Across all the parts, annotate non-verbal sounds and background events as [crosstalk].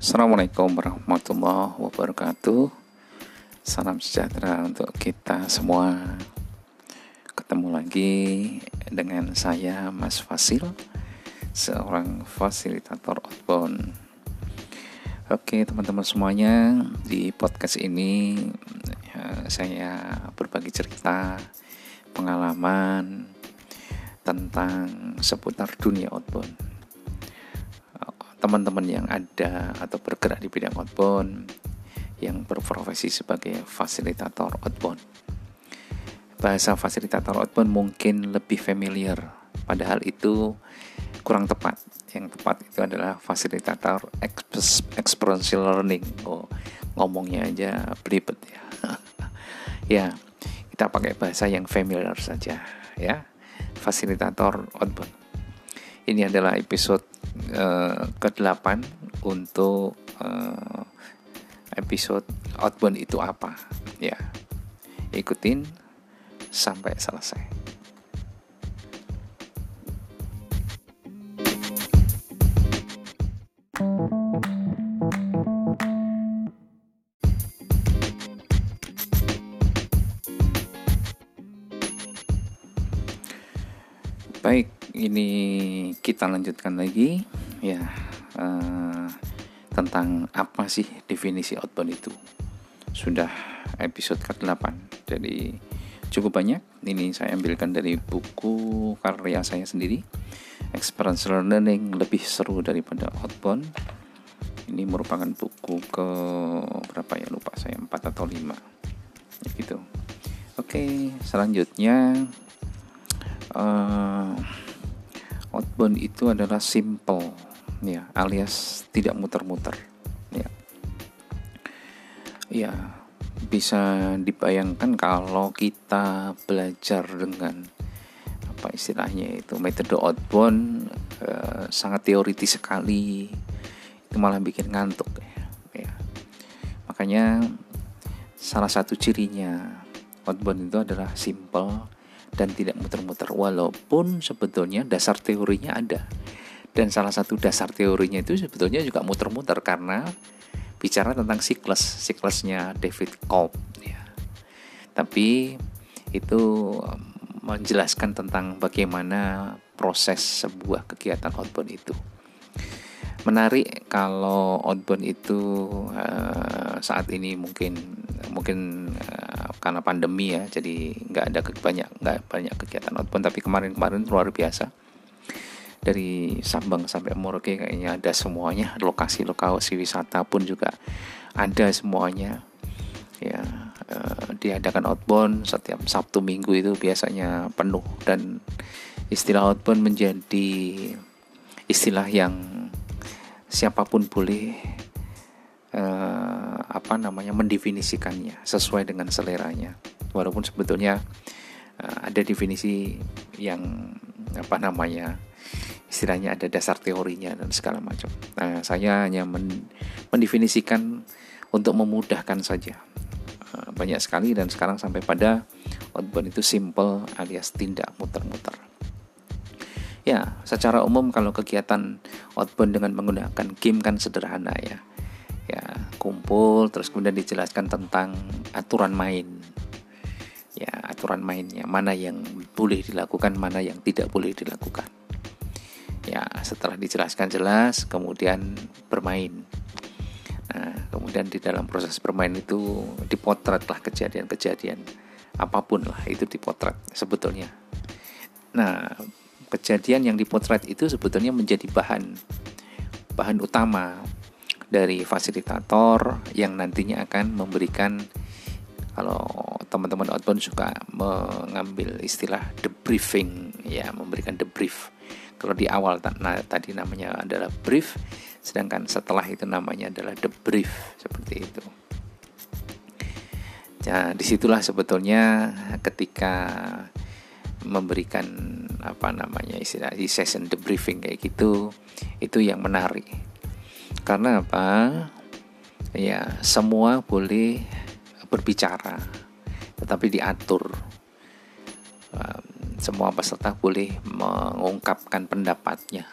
Assalamualaikum warahmatullahi wabarakatuh. Salam sejahtera untuk kita semua. Ketemu lagi dengan saya Mas Fasil Seorang fasilitator outbound. Oke teman-teman semuanya Di podcast ini ya, Saya berbagi cerita Pengalaman Tentang seputar dunia outbound teman-teman yang ada atau bergerak di bidang outbound yang berprofesi sebagai fasilitator outbound. Bahasa fasilitator outbound mungkin lebih familiar, padahal itu kurang tepat. Yang tepat itu adalah fasilitator experiential learning. Oh, ngomongnya aja belibet ya. [laughs] ya, kita pakai bahasa yang familiar saja ya. Fasilitator outbound. Ini adalah episode uh, ke-8 untuk uh, episode outbound itu apa. Ya ikutin sampai selesai. Baik ini kita lanjutkan lagi ya uh, tentang apa sih definisi outbound itu? Sudah episode ke-8 jadi cukup banyak. Ini saya ambilkan dari buku karya saya sendiri experience learning lebih seru daripada outbound. Ini merupakan buku ke berapa ya lupa saya 4 atau 5 ya gitu. Oke selanjutnya uh, outbound itu adalah simple ya alias tidak muter-muter. Ya. Ya bisa dibayangkan kalau kita belajar dengan apa istilahnya itu metode outbound eh, sangat teoritis sekali itu malah bikin ngantuk ya, ya. makanya salah satu cirinya outbound itu adalah simple dan tidak muter-muter. Walaupun sebetulnya dasar teorinya ada dan salah satu dasar teorinya itu sebetulnya juga muter-muter karena bicara tentang siklus siklusnya David Cobb ya. Tapi itu menjelaskan tentang bagaimana proses sebuah kegiatan outbound itu. Menarik kalau outbound itu uh, saat ini mungkin mungkin uh, karena pandemi ya jadi nggak ada banyak nggak banyak kegiatan outbound tapi kemarin-kemarin luar biasa dari Sabang sampai Merauke kayaknya ada semuanya. Lokasi-lokasi wisata pun juga ada semuanya. Ya uh, diadakan outbound setiap Sabtu Minggu itu biasanya penuh. Dan istilah outbound menjadi istilah yang siapa pun boleh uh, apa namanya mendefinisikannya sesuai dengan seleranya. Walaupun sebetulnya uh, ada definisi yang apa namanya istilahnya ada dasar teorinya dan segala macam. Nah, saya hanya men mendefinisikan untuk memudahkan saja. Uh, banyak sekali dan sekarang sampai pada outbound itu simple alias tidak muter-muter. Ya, secara umum kalau kegiatan outbound dengan menggunakan game kan sederhana ya. Ya, kumpul terus kemudian dijelaskan tentang aturan main. Ya, aturan mainnya, mana yang boleh dilakukan, mana yang tidak boleh dilakukan. Ya, setelah dijelaskan jelas, kemudian bermain. Nah, kemudian di dalam proses bermain itu dipotretlah kejadian-kejadian apa pun lah itu dipotret sebetulnya. Nah, kejadian yang dipotret itu sebetulnya menjadi bahan bahan utama dari fasilitator yang nantinya akan memberikan kalau teman-teman outbound suka mengambil istilah debriefing ya memberikan debrief kalau di awal nah, tadi namanya adalah brief sedangkan setelah itu namanya adalah debrief seperti itu. Nah, di situlah sebetulnya ketika memberikan apa namanya istilah di session debriefing kayak gitu itu yang menarik. Karena apa? Ya semua boleh berbicara tetapi diatur semua peserta boleh mengungkapkan pendapatnya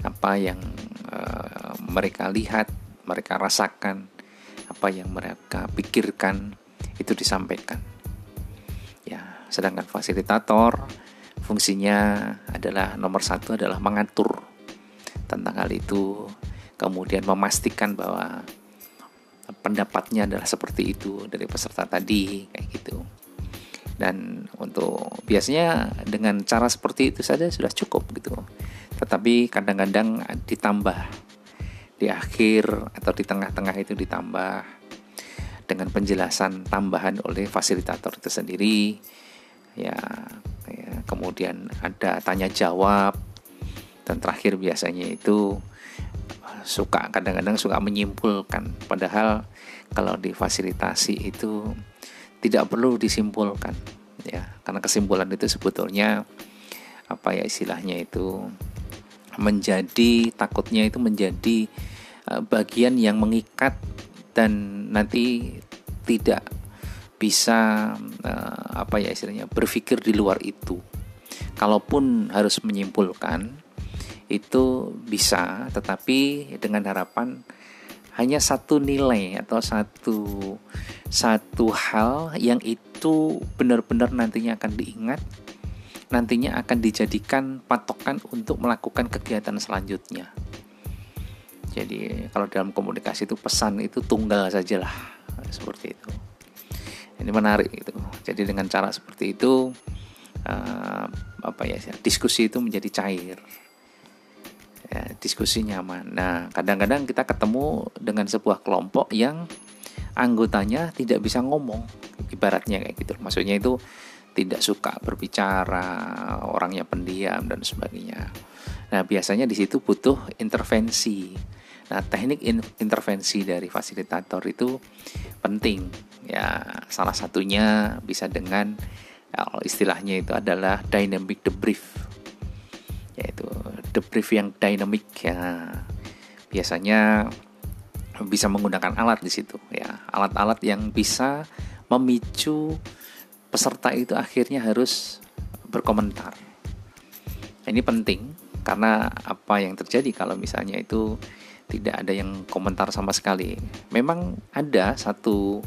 apa yang uh, mereka lihat, mereka rasakan, apa yang mereka pikirkan itu disampaikan. Ya, sedangkan fasilitator fungsinya adalah nomor satu adalah mengatur tentang hal itu, kemudian memastikan bahwa pendapatnya adalah seperti itu dari peserta tadi kayak gitu dan untuk biasanya dengan cara seperti itu saja sudah cukup gitu. Tetapi kadang-kadang ditambah. Di akhir atau di tengah-tengah itu ditambah. Dengan penjelasan tambahan oleh fasilitator itu sendiri ya, ya kemudian ada tanya jawab. Dan terakhir biasanya itu suka kadang-kadang suka menyimpulkan. Padahal kalau difasilitasi itu tidak perlu disimpulkan ya karena kesimpulan itu sebetulnya apa ya istilahnya itu menjadi takutnya itu menjadi uh, bagian yang mengikat dan nanti tidak bisa uh, apa ya istilahnya berpikir di luar itu. Kalaupun harus menyimpulkan itu bisa tetapi dengan harapan hanya satu nilai atau satu satu hal yang itu benar-benar nantinya akan diingat nantinya akan dijadikan patokan untuk melakukan kegiatan selanjutnya. Jadi kalau dalam komunikasi itu pesan itu tunggal sajalah seperti itu. Ini menarik itu. Jadi dengan cara seperti itu uh, apa ya diskusi itu menjadi cair. Ya, diskusi nyaman. Nah, kadang-kadang kita ketemu dengan sebuah kelompok yang anggotanya tidak bisa ngomong, ibaratnya kayak gitu. Maksudnya itu tidak suka berbicara, orangnya pendiam dan sebagainya. Nah, biasanya di situ butuh intervensi. Nah, teknik in intervensi dari fasilitator itu penting. Ya, salah satunya bisa dengan ya, istilahnya itu adalah dynamic debrief yaitu debrief yang dynamic ya biasanya bisa menggunakan alat di situ ya alat-alat yang bisa memicu peserta itu akhirnya harus berkomentar. Ini penting karena apa yang terjadi kalau misalnya itu tidak ada yang komentar sama sekali. Memang ada satu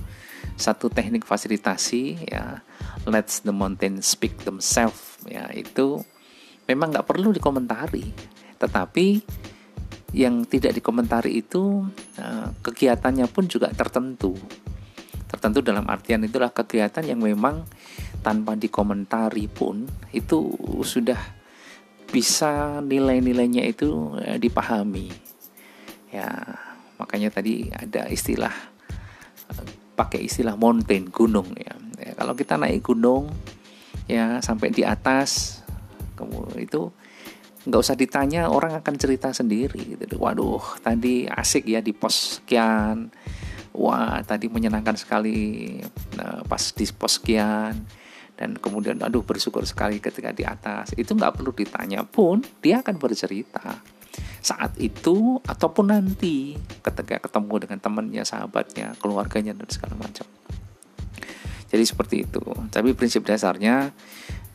satu teknik fasilitasi ya. Let's the mountain speak themselves ya. Itu memang nggak perlu dikomentari. Tetapi yang tidak dikomentari itu eh, kegiatannya pun juga tertentu tertentu dalam artian itulah kegiatan yang memang tanpa dikomentari pun itu sudah bisa nilai-nilainya itu eh, dipahami ya makanya tadi ada istilah eh, pakai istilah mountain gunung ya. ya kalau kita naik gunung ya sampai di atas kamu itu nggak usah ditanya orang akan cerita sendiri gitu. waduh tadi asik ya di pos sekian wah tadi menyenangkan sekali nah, pas di pos sekian. Dan kemudian aduh bersyukur sekali ketika di atas. Itu nggak perlu ditanya pun dia akan bercerita. Saat itu ataupun nanti ketika ketemu dengan temannya sahabatnya keluarganya dan segala macam. Jadi seperti itu. Tapi prinsip dasarnya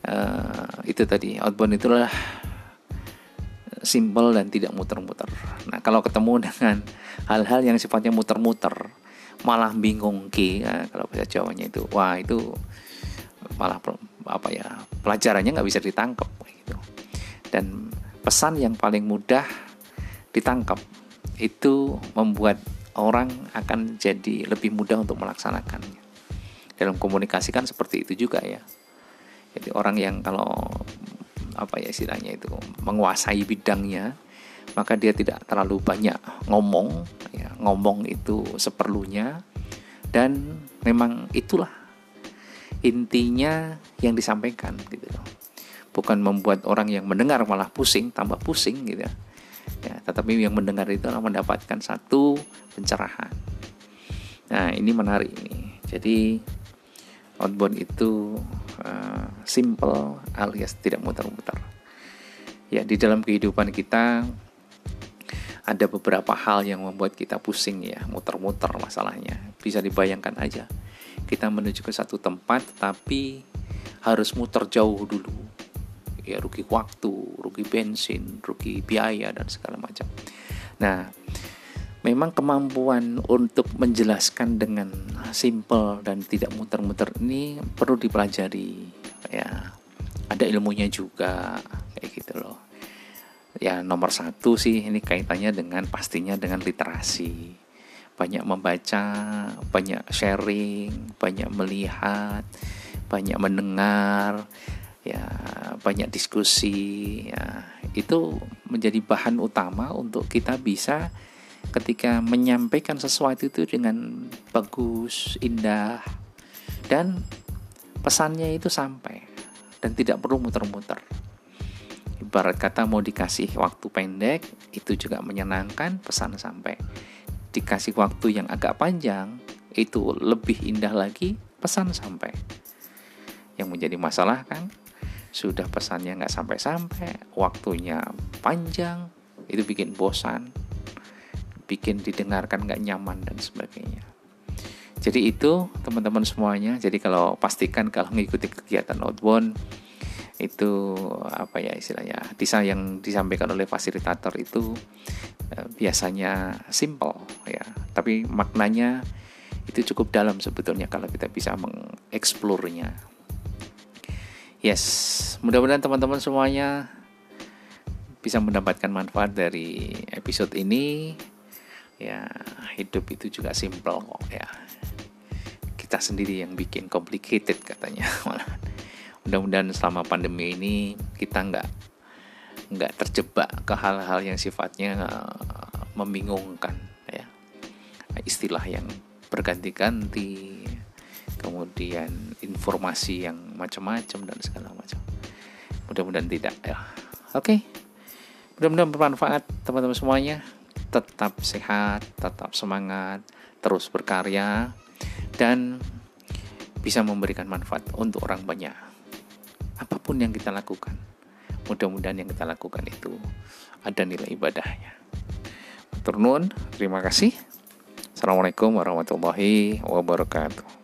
uh, itu tadi. Outbound itulah simple dan tidak muter-muter. Nah kalau ketemu dengan hal-hal yang sifatnya muter-muter, malah bingung ki, ya, kalau bahasa Jawanya itu, wah itu malah apa ya pelajarannya nggak bisa ditangkap gitu. Dan pesan yang paling mudah ditangkap itu membuat orang akan jadi lebih mudah untuk melaksanakannya. Dalam komunikasi kan seperti itu juga ya jadi orang yang kalau apa ya istilahnya itu menguasai bidangnya maka dia tidak terlalu banyak ngomong ya, ngomong itu seperlunya. Dan memang itulah intinya yang disampaikan gitu. Bukan membuat orang yang mendengar malah pusing tambah pusing gitu ya, ya tetapi yang mendengar itu adalah mendapatkan satu pencerahan. Nah ini menarik ini. Jadi outbound itu uh, simple alias tidak muter-muter. Ya, di dalam kehidupan kita ada beberapa hal yang membuat kita pusing ya, muter-muter masalahnya. Bisa dibayangkan aja. Kita menuju ke satu tempat tapi harus muter jauh dulu. Ya, rugi waktu, rugi bensin, rugi biaya dan segala macam. Nah, memang kemampuan untuk menjelaskan dengan simple dan tidak muter-muter ini perlu dipelajari ya ada ilmunya juga kayak gitu loh ya nomor satu sih ini kaitannya dengan pastinya dengan literasi banyak membaca banyak sharing banyak melihat banyak mendengar ya banyak diskusi ya itu menjadi bahan utama untuk kita bisa ketika menyampaikan sesuatu itu dengan bagus, indah, dan pesannya itu sampai dan tidak perlu muter-muter. Ibarat kata mau dikasih waktu pendek, itu juga menyenangkan, pesan sampai. Dikasih waktu yang agak panjang, itu lebih indah lagi, pesan sampai. Yang menjadi masalah kan, sudah pesannya nggak sampai-sampai, waktunya panjang, itu bikin bosan, bikin didengarkan nggak nyaman dan sebagainya. Jadi itu teman-teman semuanya. Jadi kalau pastikan kalau mengikuti kegiatan outbound itu apa ya istilahnya disa yang disampaikan oleh fasilitator itu eh, biasanya simple ya. Tapi maknanya itu cukup dalam sebetulnya kalau kita bisa mengeksplornya. Yes mudah-mudahan teman-teman semuanya bisa mendapatkan manfaat dari episode ini. Ya hidup itu juga simple kok ya. Kita sendiri yang bikin complicated katanya [laughs] mudah-mudahan selama pandemi ini kita nggak nggak terjebak ke hal-hal yang sifatnya uh, membingungkan ya. Istilah yang berganti-ganti kemudian informasi yang macam-macam dan segala macam. Mudah-mudahan tidak ya. Oke. Mudah-mudahan bermanfaat teman-teman semuanya. Tetap sehat, tetap semangat, terus berkarya, dan bisa memberikan manfaat untuk orang banyak. Apa pun yang kita lakukan, mudah-mudahan yang kita lakukan itu ada nilai ibadahnya. Turun, terima kasih. Assalamualaikum warahmatullahi wabarakatuh.